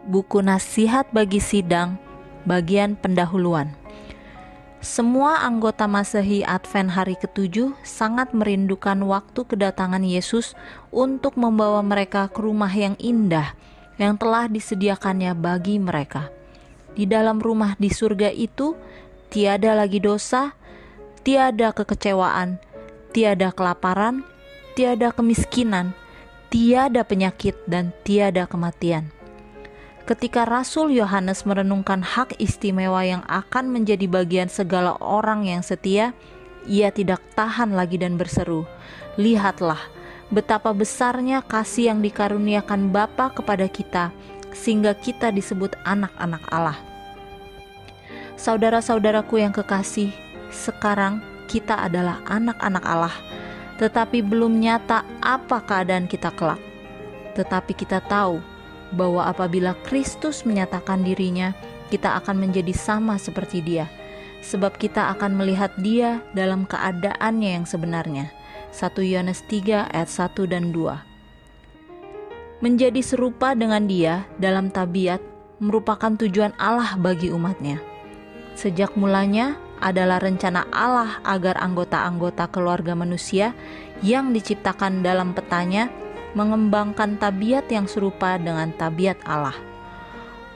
Buku Nasihat bagi Sidang, bagian pendahuluan. Semua anggota Masehi Advent hari ketujuh sangat merindukan waktu kedatangan Yesus untuk membawa mereka ke rumah yang indah yang telah disediakannya bagi mereka. Di dalam rumah di surga itu tiada lagi dosa, tiada kekecewaan, tiada kelaparan, tiada kemiskinan, tiada penyakit, dan tiada kematian. Ketika Rasul Yohanes merenungkan hak istimewa yang akan menjadi bagian segala orang yang setia, ia tidak tahan lagi dan berseru, "Lihatlah betapa besarnya kasih yang dikaruniakan Bapa kepada kita, sehingga kita disebut anak-anak Allah." Saudara-saudaraku yang kekasih, sekarang kita adalah anak-anak Allah tetapi belum nyata apa keadaan kita kelak. Tetapi kita tahu bahwa apabila Kristus menyatakan dirinya, kita akan menjadi sama seperti Dia, sebab kita akan melihat Dia dalam keadaannya yang sebenarnya. 1 Yohanes 3 ayat 1 dan 2. Menjadi serupa dengan Dia dalam tabiat merupakan tujuan Allah bagi umatnya. Sejak mulanya, adalah rencana Allah agar anggota-anggota keluarga manusia yang diciptakan dalam petanya mengembangkan tabiat yang serupa dengan tabiat Allah.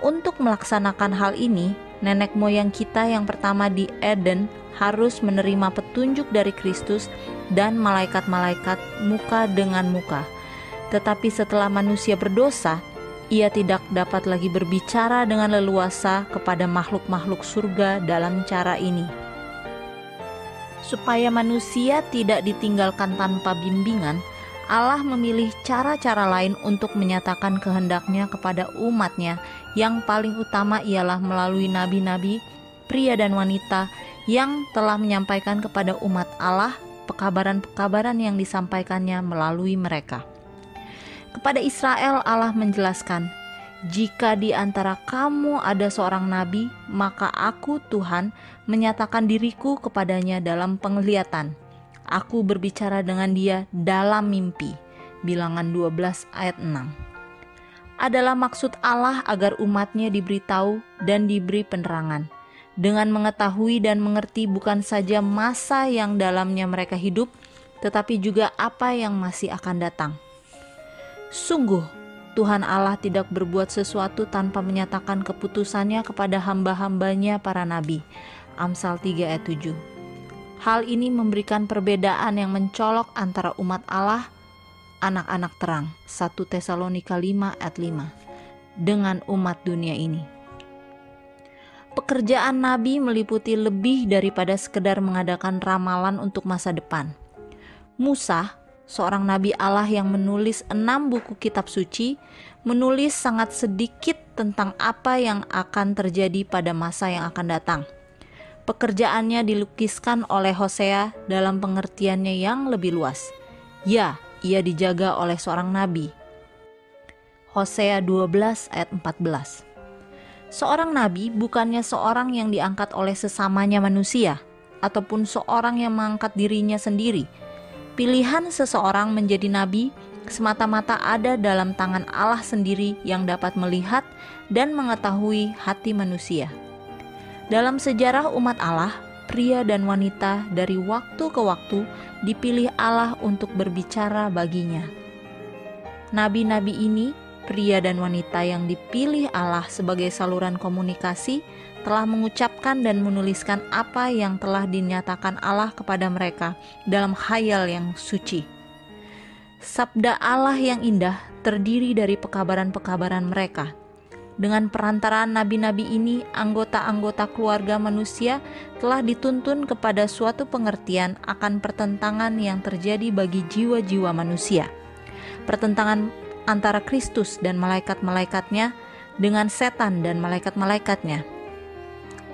Untuk melaksanakan hal ini, nenek moyang kita yang pertama di Eden harus menerima petunjuk dari Kristus dan malaikat-malaikat muka dengan muka. Tetapi setelah manusia berdosa, ia tidak dapat lagi berbicara dengan leluasa kepada makhluk-makhluk surga dalam cara ini. Supaya manusia tidak ditinggalkan tanpa bimbingan, Allah memilih cara-cara lain untuk menyatakan kehendaknya kepada umatnya yang paling utama ialah melalui nabi-nabi, pria dan wanita yang telah menyampaikan kepada umat Allah pekabaran-pekabaran yang disampaikannya melalui mereka. Kepada Israel Allah menjelaskan, jika di antara kamu ada seorang nabi, maka aku Tuhan menyatakan diriku kepadanya dalam penglihatan. Aku berbicara dengan dia dalam mimpi. Bilangan 12 ayat 6. Adalah maksud Allah agar umatnya diberitahu dan diberi penerangan. Dengan mengetahui dan mengerti bukan saja masa yang dalamnya mereka hidup, tetapi juga apa yang masih akan datang. Sungguh, Tuhan Allah tidak berbuat sesuatu tanpa menyatakan keputusannya kepada hamba-hambanya para nabi. Amsal 3 ayat 7 Hal ini memberikan perbedaan yang mencolok antara umat Allah, anak-anak terang, 1 Tesalonika 5 ayat 5, dengan umat dunia ini. Pekerjaan nabi meliputi lebih daripada sekedar mengadakan ramalan untuk masa depan. Musa seorang nabi Allah yang menulis enam buku kitab suci, menulis sangat sedikit tentang apa yang akan terjadi pada masa yang akan datang. Pekerjaannya dilukiskan oleh Hosea dalam pengertiannya yang lebih luas. Ya, ia dijaga oleh seorang nabi. Hosea 12 ayat 14 Seorang nabi bukannya seorang yang diangkat oleh sesamanya manusia, ataupun seorang yang mengangkat dirinya sendiri, Pilihan seseorang menjadi nabi semata-mata ada dalam tangan Allah sendiri yang dapat melihat dan mengetahui hati manusia. Dalam sejarah umat Allah, pria dan wanita dari waktu ke waktu dipilih Allah untuk berbicara baginya. Nabi-nabi ini, pria dan wanita yang dipilih Allah sebagai saluran komunikasi, telah mengucapkan dan menuliskan apa yang telah dinyatakan Allah kepada mereka dalam khayal yang suci. Sabda Allah yang indah terdiri dari pekabaran-pekabaran mereka. Dengan perantaraan nabi-nabi ini, anggota-anggota keluarga manusia telah dituntun kepada suatu pengertian akan pertentangan yang terjadi bagi jiwa-jiwa manusia. Pertentangan antara Kristus dan malaikat-malaikatnya dengan setan dan malaikat-malaikatnya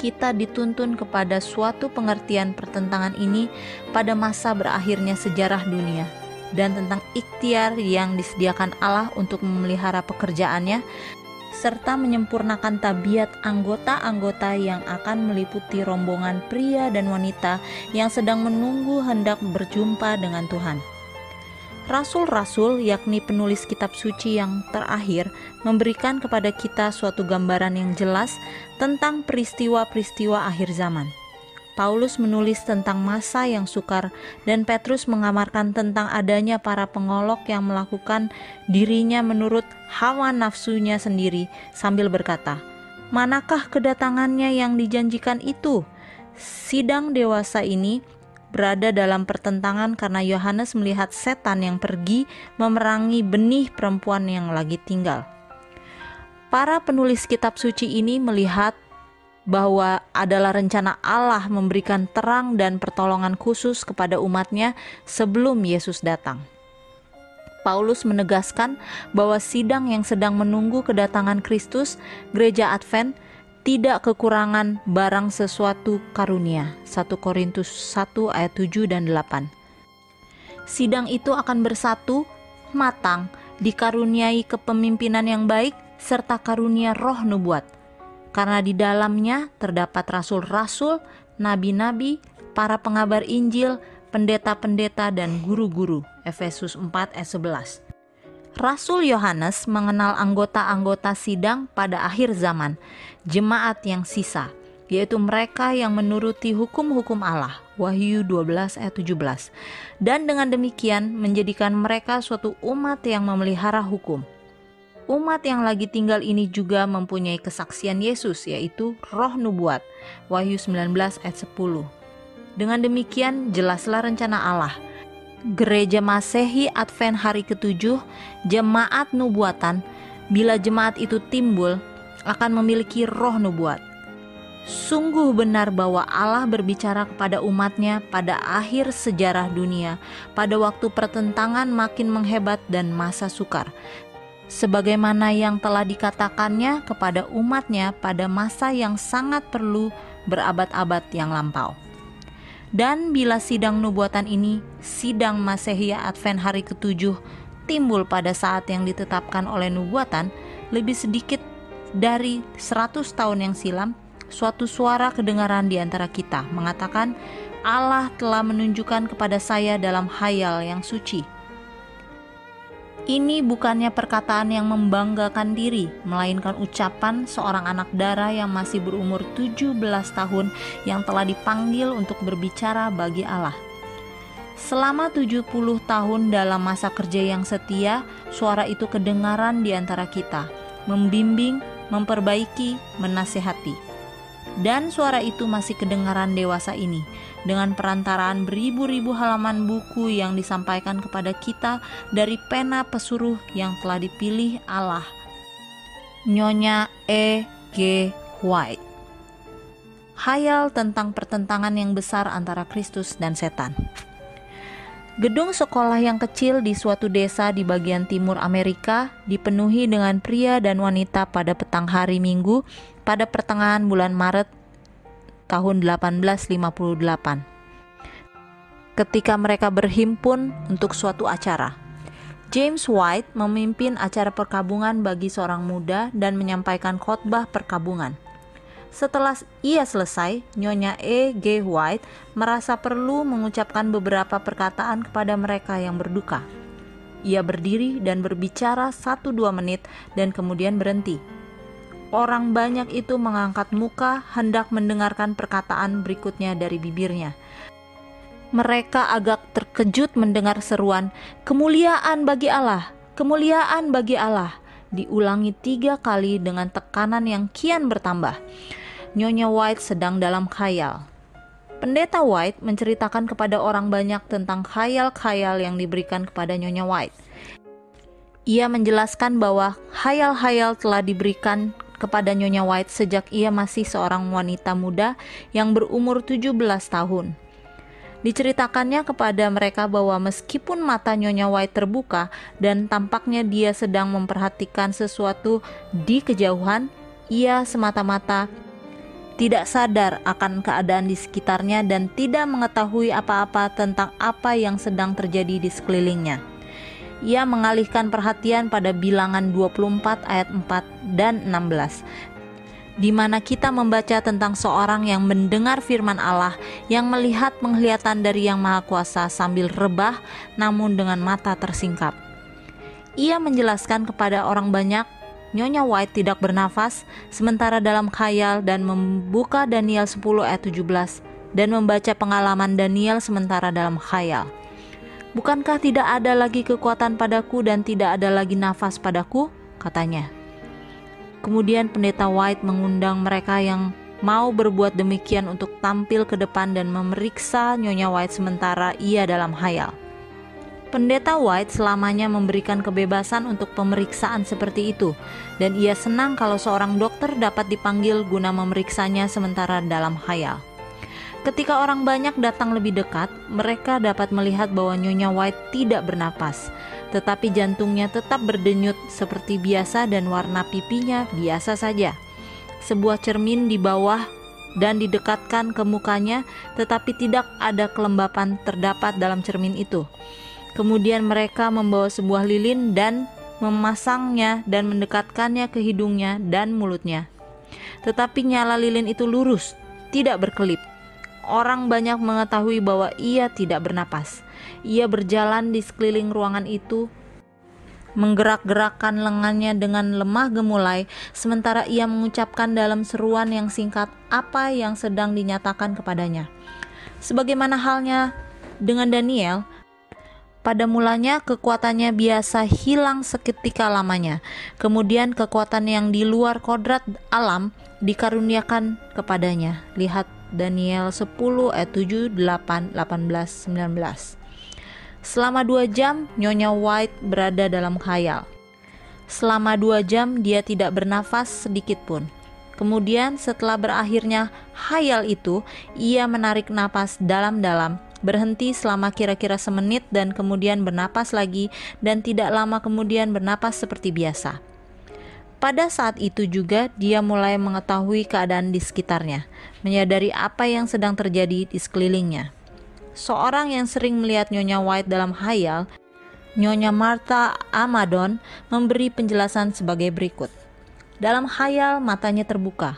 kita dituntun kepada suatu pengertian pertentangan ini pada masa berakhirnya sejarah dunia dan tentang ikhtiar yang disediakan Allah untuk memelihara pekerjaannya serta menyempurnakan tabiat anggota-anggota yang akan meliputi rombongan pria dan wanita yang sedang menunggu hendak berjumpa dengan Tuhan. Rasul-rasul, yakni penulis kitab suci yang terakhir, memberikan kepada kita suatu gambaran yang jelas tentang peristiwa-peristiwa akhir zaman. Paulus menulis tentang masa yang sukar, dan Petrus mengamarkan tentang adanya para pengolok yang melakukan dirinya menurut hawa nafsunya sendiri, sambil berkata, "Manakah kedatangannya yang dijanjikan itu?" Sidang dewasa ini berada dalam pertentangan karena Yohanes melihat setan yang pergi memerangi benih perempuan yang lagi tinggal. Para penulis kitab suci ini melihat bahwa adalah rencana Allah memberikan terang dan pertolongan khusus kepada umatnya sebelum Yesus datang. Paulus menegaskan bahwa sidang yang sedang menunggu kedatangan Kristus, gereja Advent, tidak kekurangan barang sesuatu karunia. 1 Korintus 1 ayat 7 dan 8. Sidang itu akan bersatu, matang, dikaruniai kepemimpinan yang baik serta karunia roh nubuat. Karena di dalamnya terdapat rasul-rasul, nabi-nabi, para pengabar Injil, pendeta-pendeta dan guru-guru. Efesus 4 ayat 11. Rasul Yohanes mengenal anggota-anggota sidang pada akhir zaman, jemaat yang sisa, yaitu mereka yang menuruti hukum-hukum Allah. Wahyu 12 ayat 17. Dan dengan demikian menjadikan mereka suatu umat yang memelihara hukum. Umat yang lagi tinggal ini juga mempunyai kesaksian Yesus yaitu roh nubuat. Wahyu 19 ayat 10. Dengan demikian jelaslah rencana Allah Gereja Masehi Advent hari ketujuh, jemaat nubuatan, bila jemaat itu timbul, akan memiliki roh nubuat. Sungguh benar bahwa Allah berbicara kepada umatnya pada akhir sejarah dunia, pada waktu pertentangan makin menghebat dan masa sukar. Sebagaimana yang telah dikatakannya kepada umatnya pada masa yang sangat perlu berabad-abad yang lampau. Dan bila sidang nubuatan ini, sidang Masehia Advent hari ketujuh, timbul pada saat yang ditetapkan oleh nubuatan, lebih sedikit dari 100 tahun yang silam, suatu suara kedengaran di antara kita mengatakan, Allah telah menunjukkan kepada saya dalam hayal yang suci ini bukannya perkataan yang membanggakan diri, melainkan ucapan seorang anak darah yang masih berumur 17 tahun yang telah dipanggil untuk berbicara bagi Allah. Selama 70 tahun dalam masa kerja yang setia, suara itu kedengaran di antara kita, membimbing, memperbaiki, menasehati. Dan suara itu masih kedengaran dewasa ini, dengan perantaraan beribu-ribu halaman buku yang disampaikan kepada kita dari pena pesuruh yang telah dipilih Allah. Nyonya E. G. White Hayal tentang pertentangan yang besar antara Kristus dan setan. Gedung sekolah yang kecil di suatu desa di bagian timur Amerika dipenuhi dengan pria dan wanita pada petang hari Minggu pada pertengahan bulan Maret tahun 1858 ketika mereka berhimpun untuk suatu acara. James White memimpin acara perkabungan bagi seorang muda dan menyampaikan khotbah perkabungan. Setelah ia selesai, Nyonya E. G. White merasa perlu mengucapkan beberapa perkataan kepada mereka yang berduka. Ia berdiri dan berbicara satu dua menit dan kemudian berhenti. Orang banyak itu mengangkat muka hendak mendengarkan perkataan berikutnya dari bibirnya. Mereka agak terkejut mendengar seruan, "Kemuliaan bagi Allah, kemuliaan bagi Allah!" diulangi tiga kali dengan tekanan yang kian bertambah. Nyonya White sedang dalam khayal. Pendeta White menceritakan kepada orang banyak tentang khayal-khayal yang diberikan kepada Nyonya White. Ia menjelaskan bahwa khayal-khayal telah diberikan kepada Nyonya White sejak ia masih seorang wanita muda yang berumur 17 tahun. Diceritakannya kepada mereka bahwa meskipun mata Nyonya White terbuka dan tampaknya dia sedang memperhatikan sesuatu di kejauhan, ia semata-mata tidak sadar akan keadaan di sekitarnya dan tidak mengetahui apa-apa tentang apa yang sedang terjadi di sekelilingnya ia mengalihkan perhatian pada bilangan 24 ayat 4 dan 16. di mana kita membaca tentang seorang yang mendengar firman Allah, yang melihat penglihatan dari Yang Maha Kuasa sambil rebah, namun dengan mata tersingkap. Ia menjelaskan kepada orang banyak, Nyonya White tidak bernafas, sementara dalam khayal dan membuka Daniel 10 ayat 17 dan membaca pengalaman Daniel sementara dalam khayal. Bukankah tidak ada lagi kekuatan padaku dan tidak ada lagi nafas padaku? katanya. Kemudian pendeta White mengundang mereka yang mau berbuat demikian untuk tampil ke depan dan memeriksa Nyonya White sementara ia dalam hayal. Pendeta White selamanya memberikan kebebasan untuk pemeriksaan seperti itu, dan ia senang kalau seorang dokter dapat dipanggil guna memeriksanya sementara dalam hayal. Ketika orang banyak datang lebih dekat, mereka dapat melihat bahwa Nyonya White tidak bernapas, tetapi jantungnya tetap berdenyut seperti biasa dan warna pipinya biasa saja. Sebuah cermin di bawah dan didekatkan ke mukanya, tetapi tidak ada kelembapan terdapat dalam cermin itu. Kemudian mereka membawa sebuah lilin dan memasangnya dan mendekatkannya ke hidungnya dan mulutnya. Tetapi nyala lilin itu lurus, tidak berkelip orang banyak mengetahui bahwa ia tidak bernapas. Ia berjalan di sekeliling ruangan itu, menggerak-gerakkan lengannya dengan lemah gemulai, sementara ia mengucapkan dalam seruan yang singkat apa yang sedang dinyatakan kepadanya. Sebagaimana halnya dengan Daniel, pada mulanya kekuatannya biasa hilang seketika lamanya. Kemudian kekuatan yang di luar kodrat alam dikaruniakan kepadanya. Lihat Daniel 10 ayat 7, 8, 18, 19. Selama dua jam, Nyonya White berada dalam khayal. Selama dua jam, dia tidak bernafas sedikit pun. Kemudian setelah berakhirnya khayal itu, ia menarik napas dalam-dalam, berhenti selama kira-kira semenit dan kemudian bernapas lagi dan tidak lama kemudian bernapas seperti biasa. Pada saat itu juga dia mulai mengetahui keadaan di sekitarnya, menyadari apa yang sedang terjadi di sekelilingnya. Seorang yang sering melihat Nyonya White dalam hayal, Nyonya Martha Amadon memberi penjelasan sebagai berikut. Dalam hayal matanya terbuka.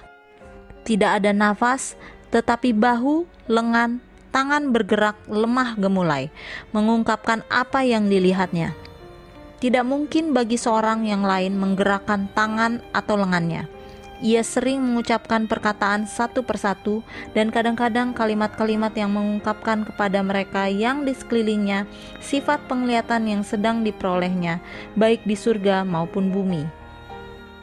Tidak ada nafas, tetapi bahu, lengan, tangan bergerak lemah gemulai, mengungkapkan apa yang dilihatnya. Tidak mungkin bagi seorang yang lain menggerakkan tangan atau lengannya. Ia sering mengucapkan perkataan satu persatu dan kadang-kadang kalimat-kalimat yang mengungkapkan kepada mereka yang di sekelilingnya sifat penglihatan yang sedang diperolehnya, baik di surga maupun bumi.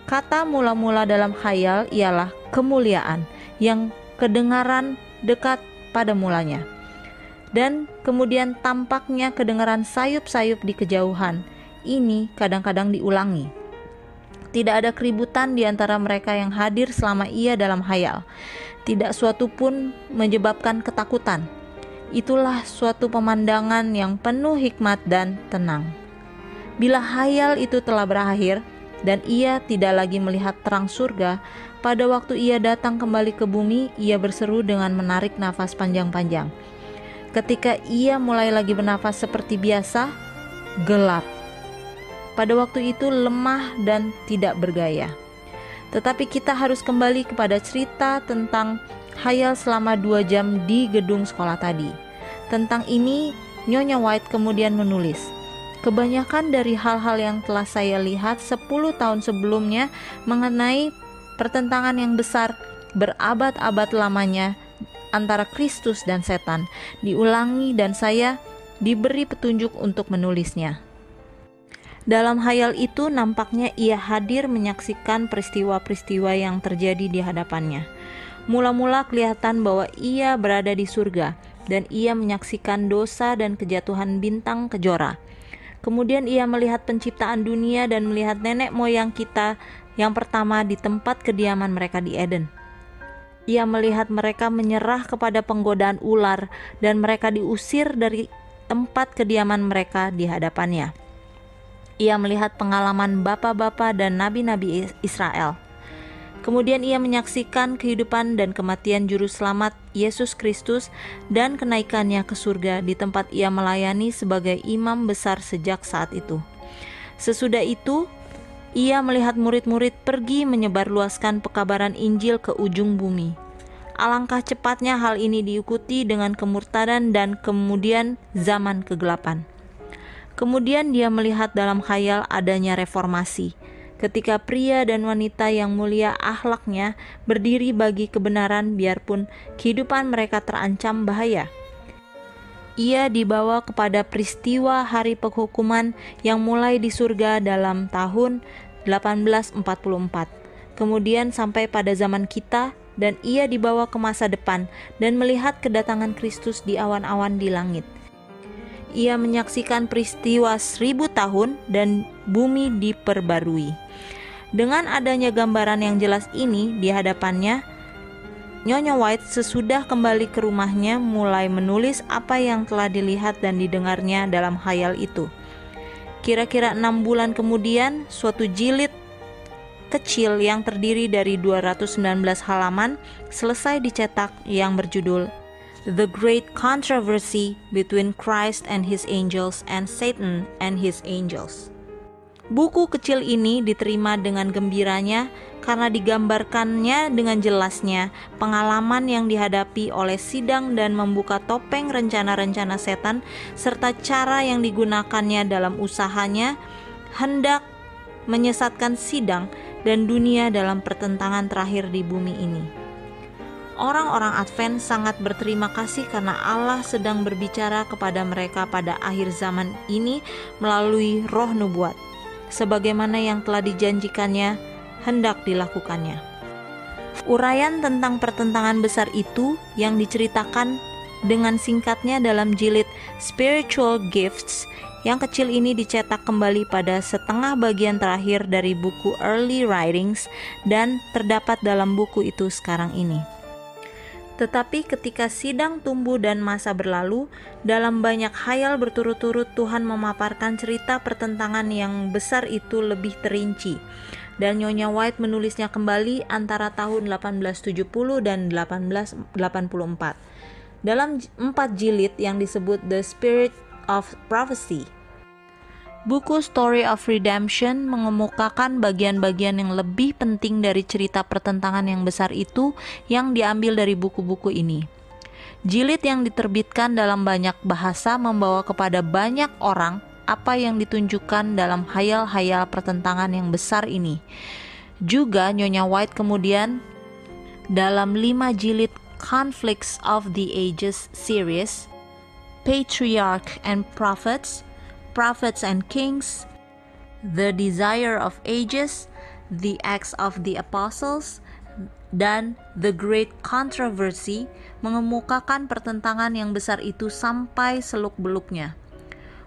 Kata mula-mula dalam khayal ialah kemuliaan yang kedengaran dekat pada mulanya. Dan kemudian tampaknya kedengaran sayup-sayup di kejauhan ini kadang-kadang diulangi. Tidak ada keributan di antara mereka yang hadir selama ia dalam hayal. Tidak suatu pun menyebabkan ketakutan. Itulah suatu pemandangan yang penuh hikmat dan tenang. Bila hayal itu telah berakhir dan ia tidak lagi melihat terang surga, pada waktu ia datang kembali ke bumi, ia berseru dengan menarik nafas panjang-panjang. Ketika ia mulai lagi bernafas seperti biasa, gelap pada waktu itu lemah dan tidak bergaya. Tetapi kita harus kembali kepada cerita tentang hayal selama dua jam di gedung sekolah tadi. Tentang ini, Nyonya White kemudian menulis, Kebanyakan dari hal-hal yang telah saya lihat 10 tahun sebelumnya mengenai pertentangan yang besar berabad-abad lamanya antara Kristus dan setan diulangi dan saya diberi petunjuk untuk menulisnya. Dalam hayal itu nampaknya ia hadir menyaksikan peristiwa-peristiwa yang terjadi di hadapannya. Mula-mula kelihatan bahwa ia berada di surga dan ia menyaksikan dosa dan kejatuhan bintang kejora. Kemudian ia melihat penciptaan dunia dan melihat nenek moyang kita yang pertama di tempat kediaman mereka di Eden. Ia melihat mereka menyerah kepada penggodaan ular dan mereka diusir dari tempat kediaman mereka di hadapannya ia melihat pengalaman bapak-bapak dan nabi-nabi Israel. Kemudian ia menyaksikan kehidupan dan kematian juru selamat Yesus Kristus dan kenaikannya ke surga di tempat ia melayani sebagai imam besar sejak saat itu. Sesudah itu, ia melihat murid-murid pergi menyebarluaskan pekabaran Injil ke ujung bumi. Alangkah cepatnya hal ini diikuti dengan kemurtadan dan kemudian zaman kegelapan. Kemudian dia melihat dalam khayal adanya reformasi, ketika pria dan wanita yang mulia akhlaknya berdiri bagi kebenaran biarpun kehidupan mereka terancam bahaya. Ia dibawa kepada peristiwa hari penghukuman yang mulai di surga dalam tahun 1844. Kemudian sampai pada zaman kita dan ia dibawa ke masa depan dan melihat kedatangan Kristus di awan-awan di langit ia menyaksikan peristiwa seribu tahun dan bumi diperbarui. Dengan adanya gambaran yang jelas ini di hadapannya, Nyonya White sesudah kembali ke rumahnya mulai menulis apa yang telah dilihat dan didengarnya dalam khayal itu. Kira-kira enam bulan kemudian, suatu jilid kecil yang terdiri dari 219 halaman selesai dicetak yang berjudul The Great Controversy Between Christ and His Angels and Satan and His Angels. Buku kecil ini diterima dengan gembiranya karena digambarkannya dengan jelasnya pengalaman yang dihadapi oleh sidang dan membuka topeng rencana-rencana setan serta cara yang digunakannya dalam usahanya hendak menyesatkan sidang dan dunia dalam pertentangan terakhir di bumi ini. Orang-orang Advent sangat berterima kasih karena Allah sedang berbicara kepada mereka pada akhir zaman ini melalui roh nubuat sebagaimana yang telah dijanjikannya hendak dilakukannya. Uraian tentang pertentangan besar itu yang diceritakan dengan singkatnya dalam jilid Spiritual Gifts yang kecil ini dicetak kembali pada setengah bagian terakhir dari buku Early Writings dan terdapat dalam buku itu sekarang ini. Tetapi ketika sidang tumbuh dan masa berlalu, dalam banyak hayal berturut-turut Tuhan memaparkan cerita pertentangan yang besar itu lebih terinci. Dan Nyonya White menulisnya kembali antara tahun 1870 dan 1884. Dalam empat jilid yang disebut The Spirit of Prophecy, Buku Story of Redemption mengemukakan bagian-bagian yang lebih penting dari cerita pertentangan yang besar itu yang diambil dari buku-buku ini. Jilid yang diterbitkan dalam banyak bahasa membawa kepada banyak orang apa yang ditunjukkan dalam hayal-hayal pertentangan yang besar ini. Juga Nyonya White kemudian dalam lima jilid Conflicts of the Ages series, Patriarch and Prophets, Prophets and Kings, The Desire of Ages, The Acts of the Apostles, dan The Great Controversy mengemukakan pertentangan yang besar itu sampai seluk-beluknya.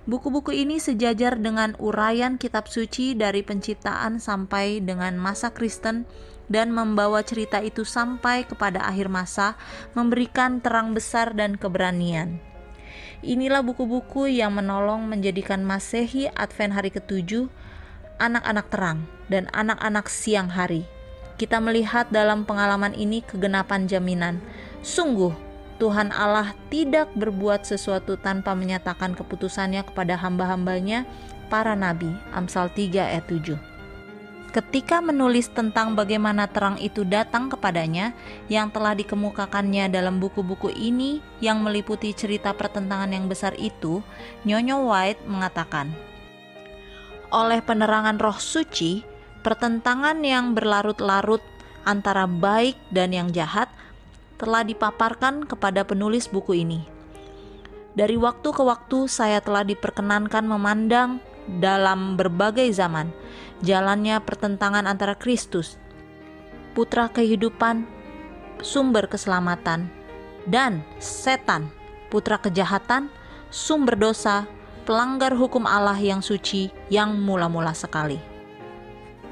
Buku-buku ini sejajar dengan uraian kitab suci dari penciptaan sampai dengan masa Kristen dan membawa cerita itu sampai kepada akhir masa, memberikan terang besar dan keberanian. Inilah buku-buku yang menolong menjadikan Masehi Advent hari ketujuh anak-anak terang dan anak-anak siang hari. Kita melihat dalam pengalaman ini kegenapan jaminan. Sungguh, Tuhan Allah tidak berbuat sesuatu tanpa menyatakan keputusannya kepada hamba-hambanya, para nabi. Amsal 3 ayat 7 ketika menulis tentang bagaimana terang itu datang kepadanya yang telah dikemukakannya dalam buku-buku ini yang meliputi cerita pertentangan yang besar itu, Nyonyo White mengatakan, oleh penerangan roh suci, pertentangan yang berlarut-larut antara baik dan yang jahat telah dipaparkan kepada penulis buku ini. Dari waktu ke waktu saya telah diperkenankan memandang dalam berbagai zaman jalannya pertentangan antara Kristus, putra kehidupan, sumber keselamatan, dan setan, putra kejahatan, sumber dosa, pelanggar hukum Allah yang suci yang mula-mula sekali.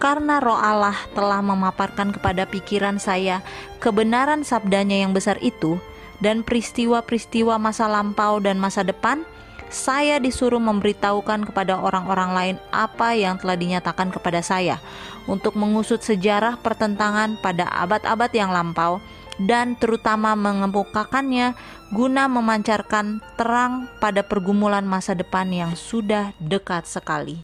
Karena roh Allah telah memaparkan kepada pikiran saya kebenaran sabdanya yang besar itu dan peristiwa-peristiwa masa lampau dan masa depan, saya disuruh memberitahukan kepada orang-orang lain apa yang telah dinyatakan kepada saya untuk mengusut sejarah pertentangan pada abad-abad yang lampau dan terutama mengemukakannya guna memancarkan terang pada pergumulan masa depan yang sudah dekat sekali.